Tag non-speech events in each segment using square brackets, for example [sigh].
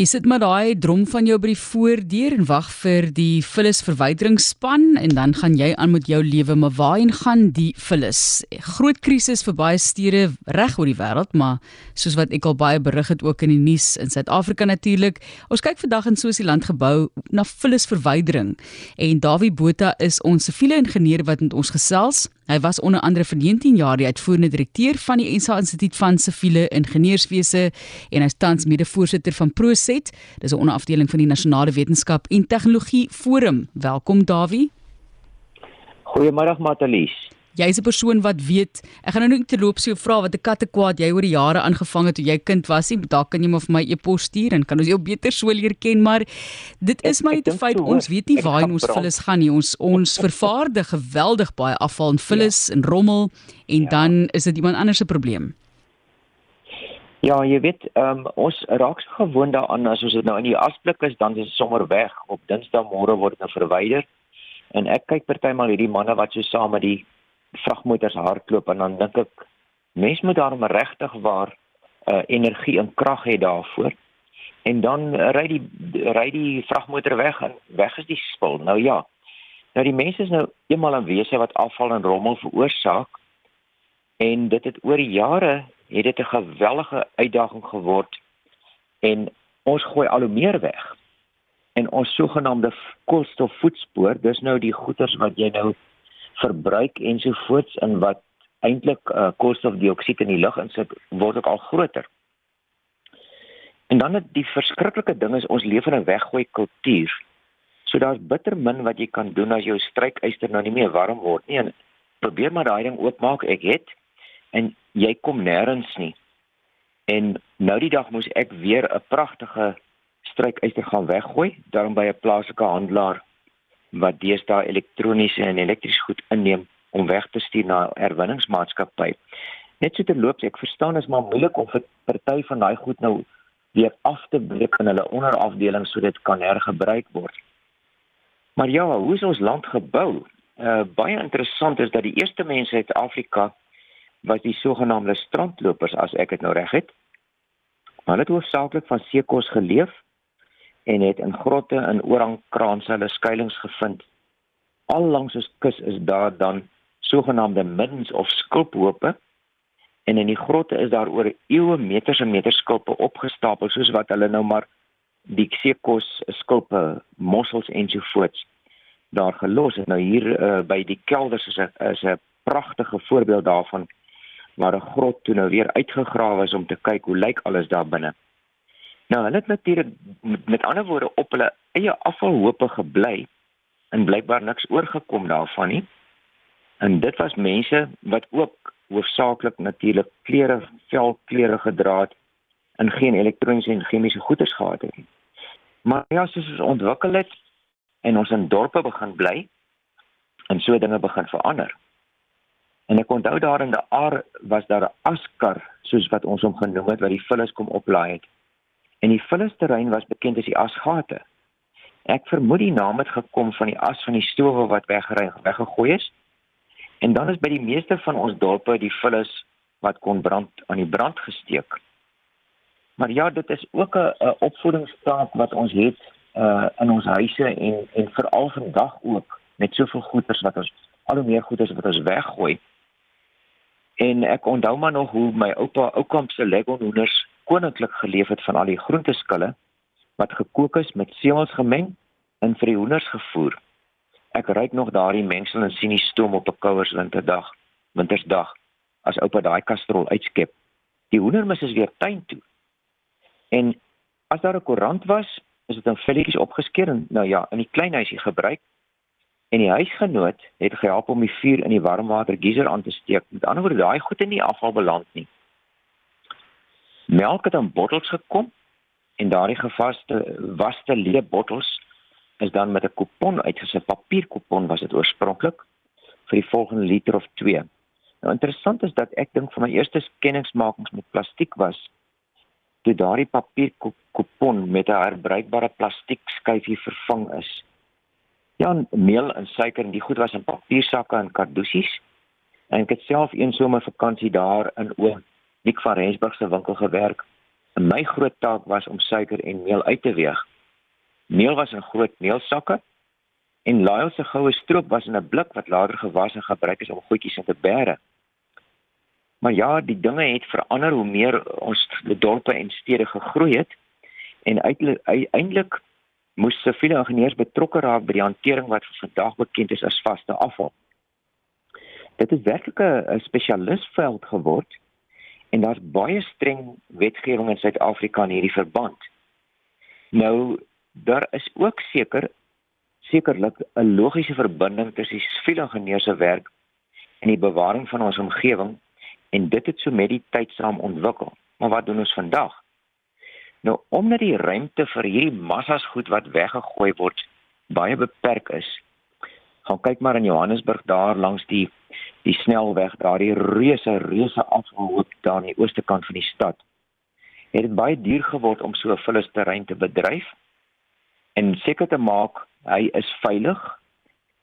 Jy sit maar daai drom van jou by die voordeur en wag vir die vullis verwyderingsspan en dan gaan jy aan met jou lewe, maar waarheen gaan die vullis? Groot krisis vir baie stede reg oor die wêreld, maar soos wat ek al baie berig het ook in die nuus in Suid-Afrika natuurlik. Ons kyk vandag in Sosialand gebou na vullis verwydering en Dawie Botha is ons siviele ingenieur wat met ons gesels. Hy was onder andere vir 19 jaar die uitvoerende direkteur van die ENSA Instituut van Siviele Ingenieurswese en hy is tans mede-voorsitter van Proset. Dis 'n onderafdeling van die Nasionale Wetenskap en Tegnologie Forum. Welkom Dawie. Goeiemôre Matalies jy's 'n persoon wat weet. Ek gaan nou net terloops jou vra wat 'n katte kwaad jy oor die jare aangevang het toe jy kind was. Nie dalk kan jy maar vir my e-pos stuur en kan ons jou beter so leer ken, maar dit is my te feit ons weet nie waar ons vullis gaan nie. Ons ons [laughs] vervaardig geweldig baie afval en vullis ja. en rommel en ja. dan is dit iemand anders se probleem. Ja, jy weet, um, ons raak so gewoond daaraan as ons dit nou in die asblik is, dan is dit sommer weg. Op Dinsdagmôre word dit verwyder. En ek kyk partymal hierdie manne wat so saam met die vragmotors hardloop en dan dink ek mens moet daarom regtig waar uh, energie en krag hê daarvoor. En dan ry die ry die vragmotor weg en weg is die spul. Nou ja. Nou die mense is nou eenmal aan wese wat afval en rommel veroorsaak. En dit het oor die jare het dit 'n geweldige uitdaging geword en ons gooi al hoe meer weg. En ons sogenaamde koolstofvoetspoor, dis nou die goeters wat jy nou verbruik ensovoorts in wat eintlik uh, koolstofdioksied in die lug insit word ook al groter. En dan het die verskriklike ding is ons leef in 'n weggooi kultuur. So daar's bitter min wat jy kan doen as jou strykyster nou nie meer warm word nie. En probeer maar daai ding oopmaak. Ek het en jy kom nêrens nie. En nou die dag moes ek weer 'n pragtige strykyster gaan weggooi, daarom by 'n plaaslike handelaar wat deesdae elektroniese en elektriese goed inneem om weg te stuur na herwinningsmaatskappy. Net so terloops, ek verstaan is maar moeilik om vir party van daai goed nou weer af te breek in hulle onderafdeling sodat dit kan hergebruik word. Maar ja, hoe is ons land gebou? Uh baie interessant is dat die eerste mense uit Afrika was die sogenaamde strandlopers as ek dit nou reg het. Hulle het hoofsaaklik van seekos geleef en het in grotte en orangkranse hulle skuilings gevind. Al langs ons kus is daar dan sogenaamde middens of skulphope en in die grotte is daar oor eeue meters en meters skulpe opgestapel soos wat hulle nou maar die seekos skulpe, mossels ensovoorts daar gelos het. Nou hier uh, by die kelders is 'n is 'n pragtige voorbeeld daarvan waar 'n grot toe nou weer uitgegrawe is om te kyk hoe lyk alles daar binne. Nou hulle het natuurlik met, met ander woorde op hulle eie afvalhope gebly en blykbaar niks oorgekom daarvan nie. En dit was mense wat ook hoofsaaklik natuurlik klere, velklere gedra het en geen elektroniese en chemiese goederes gehad het nie. Maar ja, soos ons ontwikkel het en ons in dorpe begin bly en so dinge begin verander. En ek onthou daar in die aar was daar 'n askar soos wat ons hom genoem het wat die vullis kom oplaai het en die vullisterrein was bekend as die asgate. Ek vermoed die naam het gekom van die as van die stowwe wat weggery weggegooi is. En dan is by die meeste van ons dorpe die vullis wat kon brand aan die brand gesteek. Maar ja, dit is ook 'n opvoedingsstaat wat ons het uh in ons huise en en veral vandag ook met soveel goeders wat ons al hoe meer goeders wat ons weggooi. En ek onthou maar nog hoe my oupa oukamp se leggonhoenders koninklik geleef het van al die groenteskille wat gekook is met seemels gemeng en vir die hoenders gevoer. Ek ruik nog daardie mengsel en sien die stoom op 'n koue winterdag, wintersdag as oupa daai kastrol uitskep. Die hoendermis is weer tuin toe. En as daar 'n koerant was, is dit in velletjies opgeskeer en nou ja, in die klein huisie gebruik. En die huisgenoot het gehelp om die vuur in die warmwater geyser aan te steek. Met ander woorde, daai goed in die afval beland nie. Melk het in bottels gekom en daardie gevaste waste leebottels is dan met 'n kupon uitgesit, papierkupon was dit oorspronklik vir die volgende liter of 2. Nou interessant is dat ek dink van my eerste kenningsmakings met plastiek was toe daardie papierkupon met 'n herbruikbare plastiek skyfie vervang is. Ja, meel en suiker en die goed was in papiersakke en kardoesies. En ek het self een somer vakansie daar in Oom Nik van Rensburg se winkel gewerk En my groot taak was om suiker en meel uit te weeg. Meel was in groot meelsakke en Lyle se goue stroop was in 'n blik wat later gewas en gebruik is om goedjies in te bære. Maar ja, die dinge het verander hoe meer ons dorpe en stede gegroei het en uiteindelik moes siviele ingenieurs betrokke raak by die hantering wat vandag bekend is as vaste afval. Dit is werklik 'n spesialistveld geword en daar's baie streng wetgewing in Suid-Afrika in hierdie verband. Nou daar is ook seker sekerlik 'n logiese verbinding tussen die siviele ingenieurs se werk en die bewaring van ons omgewing en dit het so met die tyd saam ontwikkel. Maar wat doen ons vandag? Nou omdat die ruimte vir hierdie massas goed wat weggegooi word baie beperk is. Gaan kyk maar in Johannesburg daar langs die die snelweg, daar die reuse reuse afvalhoop daar aan die ooste kant van die stad. Het dit baie duur geword om so 'n vullisterrein te bedryf en seker te maak hy is veilig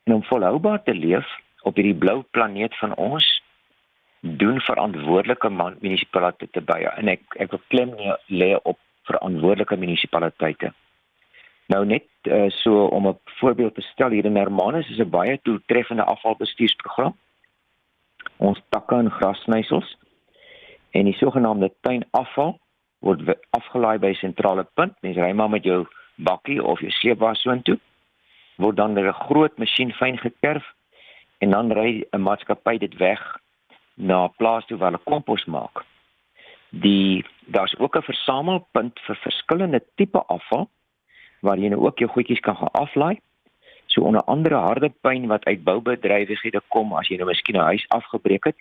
en om volhoubaar te leef op hierdie blou planeet van ons doen verantwoordelike munisipaliteite by en ek ek wil klem lê op verantwoordelike munisipaliteite. Nou net uh, so om 'n voorbeeld te stel hier in Hermanus is 'n baie doeltreffende afvalbestuursprogram. Ons takke en grassnysels en die sogenaamde tuinafval word afgelaai by sentrale punt. Mens ry maar met jou bakkie of jou sleepwa soontoe word dan deur 'n groot masjien fyn gekerf en dan ry 'n maatskappy dit weg na 'n plaas toe waar hulle kompos maak. Die daar's ook 'n versamelpunt vir verskillende tipe afval waar jy nou ook jou goedjies kan gaan aflaai. So onder andere harde pyn wat uit boubedrywighede kom as jy nou miskien 'n huis afgebreek het,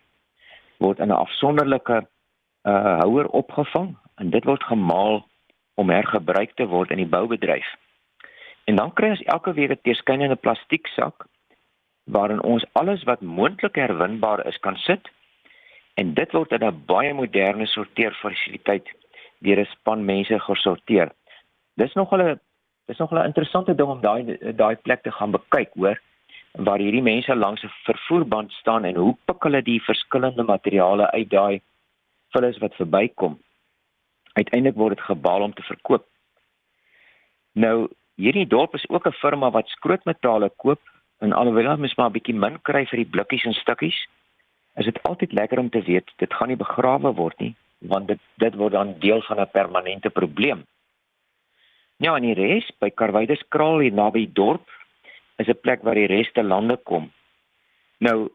word in 'n afsonderlike uh houer opgevang en dit word gemaal om hergebruik te word in die boubedryf. En dan kry ons elke week 'n teerskynende plastieksak waarin ons alles wat moontlik herwinbaar is kan sit en dit word in 'n baie moderne sorteerfasiliteit deur 'n span mense gesorteer. Dis nog 'n dis nog 'n interessante ding om daai daai plek te gaan bekyk, hoor, waar hierdie mense langs 'n vervoerband staan en hoe pik hulle die verskillende materiale uit daai vullis wat verbykom. Uiteindelik word dit gebaal om te verkoop. Nou Hierdie dorp is ook 'n firma wat skrootmetale koop en alhoewel ons maar 'n bietjie min kry vir die blikkies en stukkies, is dit altyd lekker om te weet dit gaan nie begrawe word nie, want dit dit word dan deel van 'n permanente probleem. Ja, en die res by Karwydeskraal hier naby dorp is 'n plek waar die reste lande kom. Nou,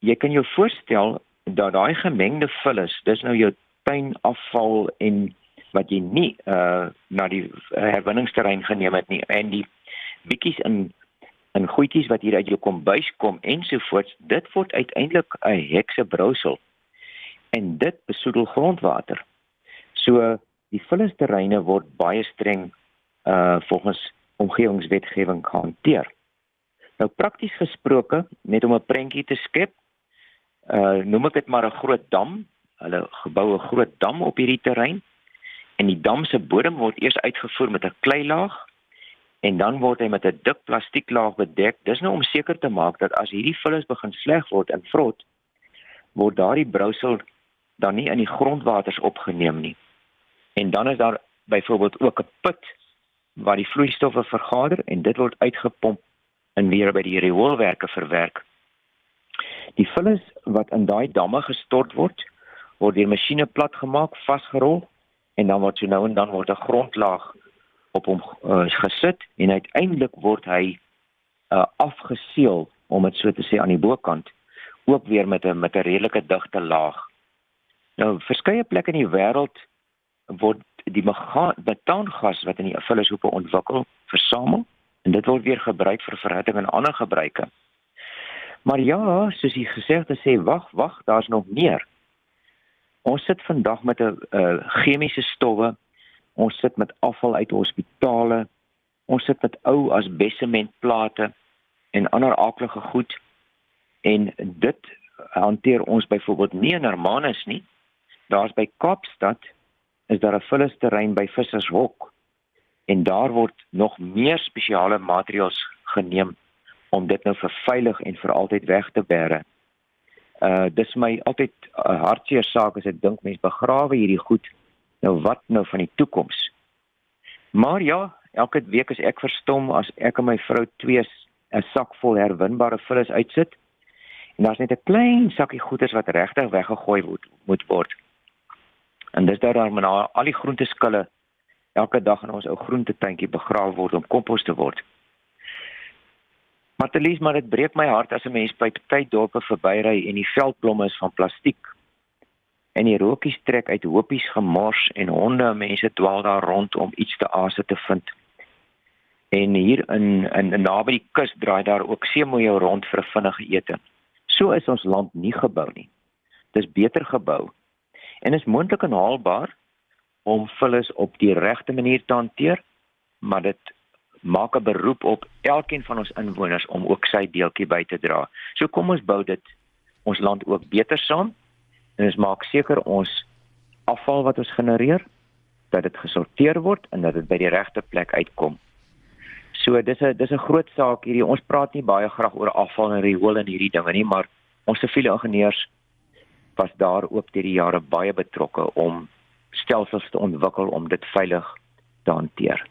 jy kan jou voorstel dat daai gemengde vullis, dis nou jou tuinafval en wat jy nie uh na die herwinningsterrein geneem het nie en die bietjies in in goedjies wat hier uit jou kombuis kom ensovoorts dit word uiteindelik 'n heksebrousel en dit besoedel grondwater. So die vullisterreine word baie streng uh volgens omgewingswetgewing gehanteer. Nou prakties gesproke, net om 'n prentjie te skep, uh noem ek dit maar 'n groot dam. Hulle gebou 'n groot dam op hierdie terrein en die dam se bodem word eers uitgevoer met 'n kleilaag en dan word hy met 'n dik plastieklaag bedek. Dis nou om seker te maak dat as hierdie vullis begin sleg word en vrot, word daardie brousel dan nie in die grondwaters opgeneem nie. En dan is daar byvoorbeeld ook 'n put waar die vloeistowwe vergader en dit word uitgepomp en weer by die rioolwerke verwerk. Die vullis wat in daai damme gestort word, word deur masjiene platgemaak, vasgerol en dan word so nou en dan word 'n grondlaag op hom uh, gesit en uiteindelik word hy uh, afgeseël om dit so te sê aan die bokant ook weer met 'n met 'n redelike digte laag. Nou verskeie plekke in die wêreld word die metaangas wat in die vullishoepe ontwikkel versamel en dit word weer gebruik vir verhitting en ander gebruike. Maar ja, soos jy gesê het, sê wag, wag, daar's nog meer. Ons sit vandag met 'n uh, chemiese stowwe. Ons sit met afval uit hospitale. Ons sit met ou asbesementplate en ander aaklige goed. En dit hanteer ons byvoorbeeld nie in Hermanus nie. Daar's by Kaapstad is daar 'n vullisterrein by Vissershok en daar word nog meer spesiale materiale geneem om dit nou vir veilig en vir altyd weg te bære uh dis my altyd 'n uh, hartseer saak as ek dink mense begrawe hierdie goed Nou wat nou van die toekoms? Maar ja, elke week as ek verstom as ek en my vrou twee 'n sak vol herwinbare vullis uitsit en daar's net 'n klein sakkie goeders wat regtig weggegooi moet moet word. En dis daar dan al die groenteskille elke dag in ons ou groentetuintjie begrawe word om kompos te word. Maar telies maar dit breek my hart as 'n mens by party dorpe verbyry en die veldblomme is van plastiek. En die rookies trek uit hopies gemors en honde en mense dwaal daar rond om iets te aas te vind. En hier in in, in naby die kus draai daar ook seemoeie rond vir 'n vinnige ete. So is ons land nie gebou nie. Dis beter gebou. En is moontlik en haalbaar om vullis op die regte manier te hanteer, maar dit maak 'n beroep op elkeen van ons inwoners om ook sy deeltjie by te dra. So kom ons bou dit ons land ook beter saam en ons maak seker ons afval wat ons genereer dat dit gesorteer word en dat dit by die regte plek uitkom. So dis 'n dis 'n groot saak hierdie. Ons praat nie baie graag oor afval en riool en hierdie dinge nie, maar ons siviele ingenieurs was daar ook deur die jare baie betrokke om stelsels te ontwikkel om dit veilig te hanteer.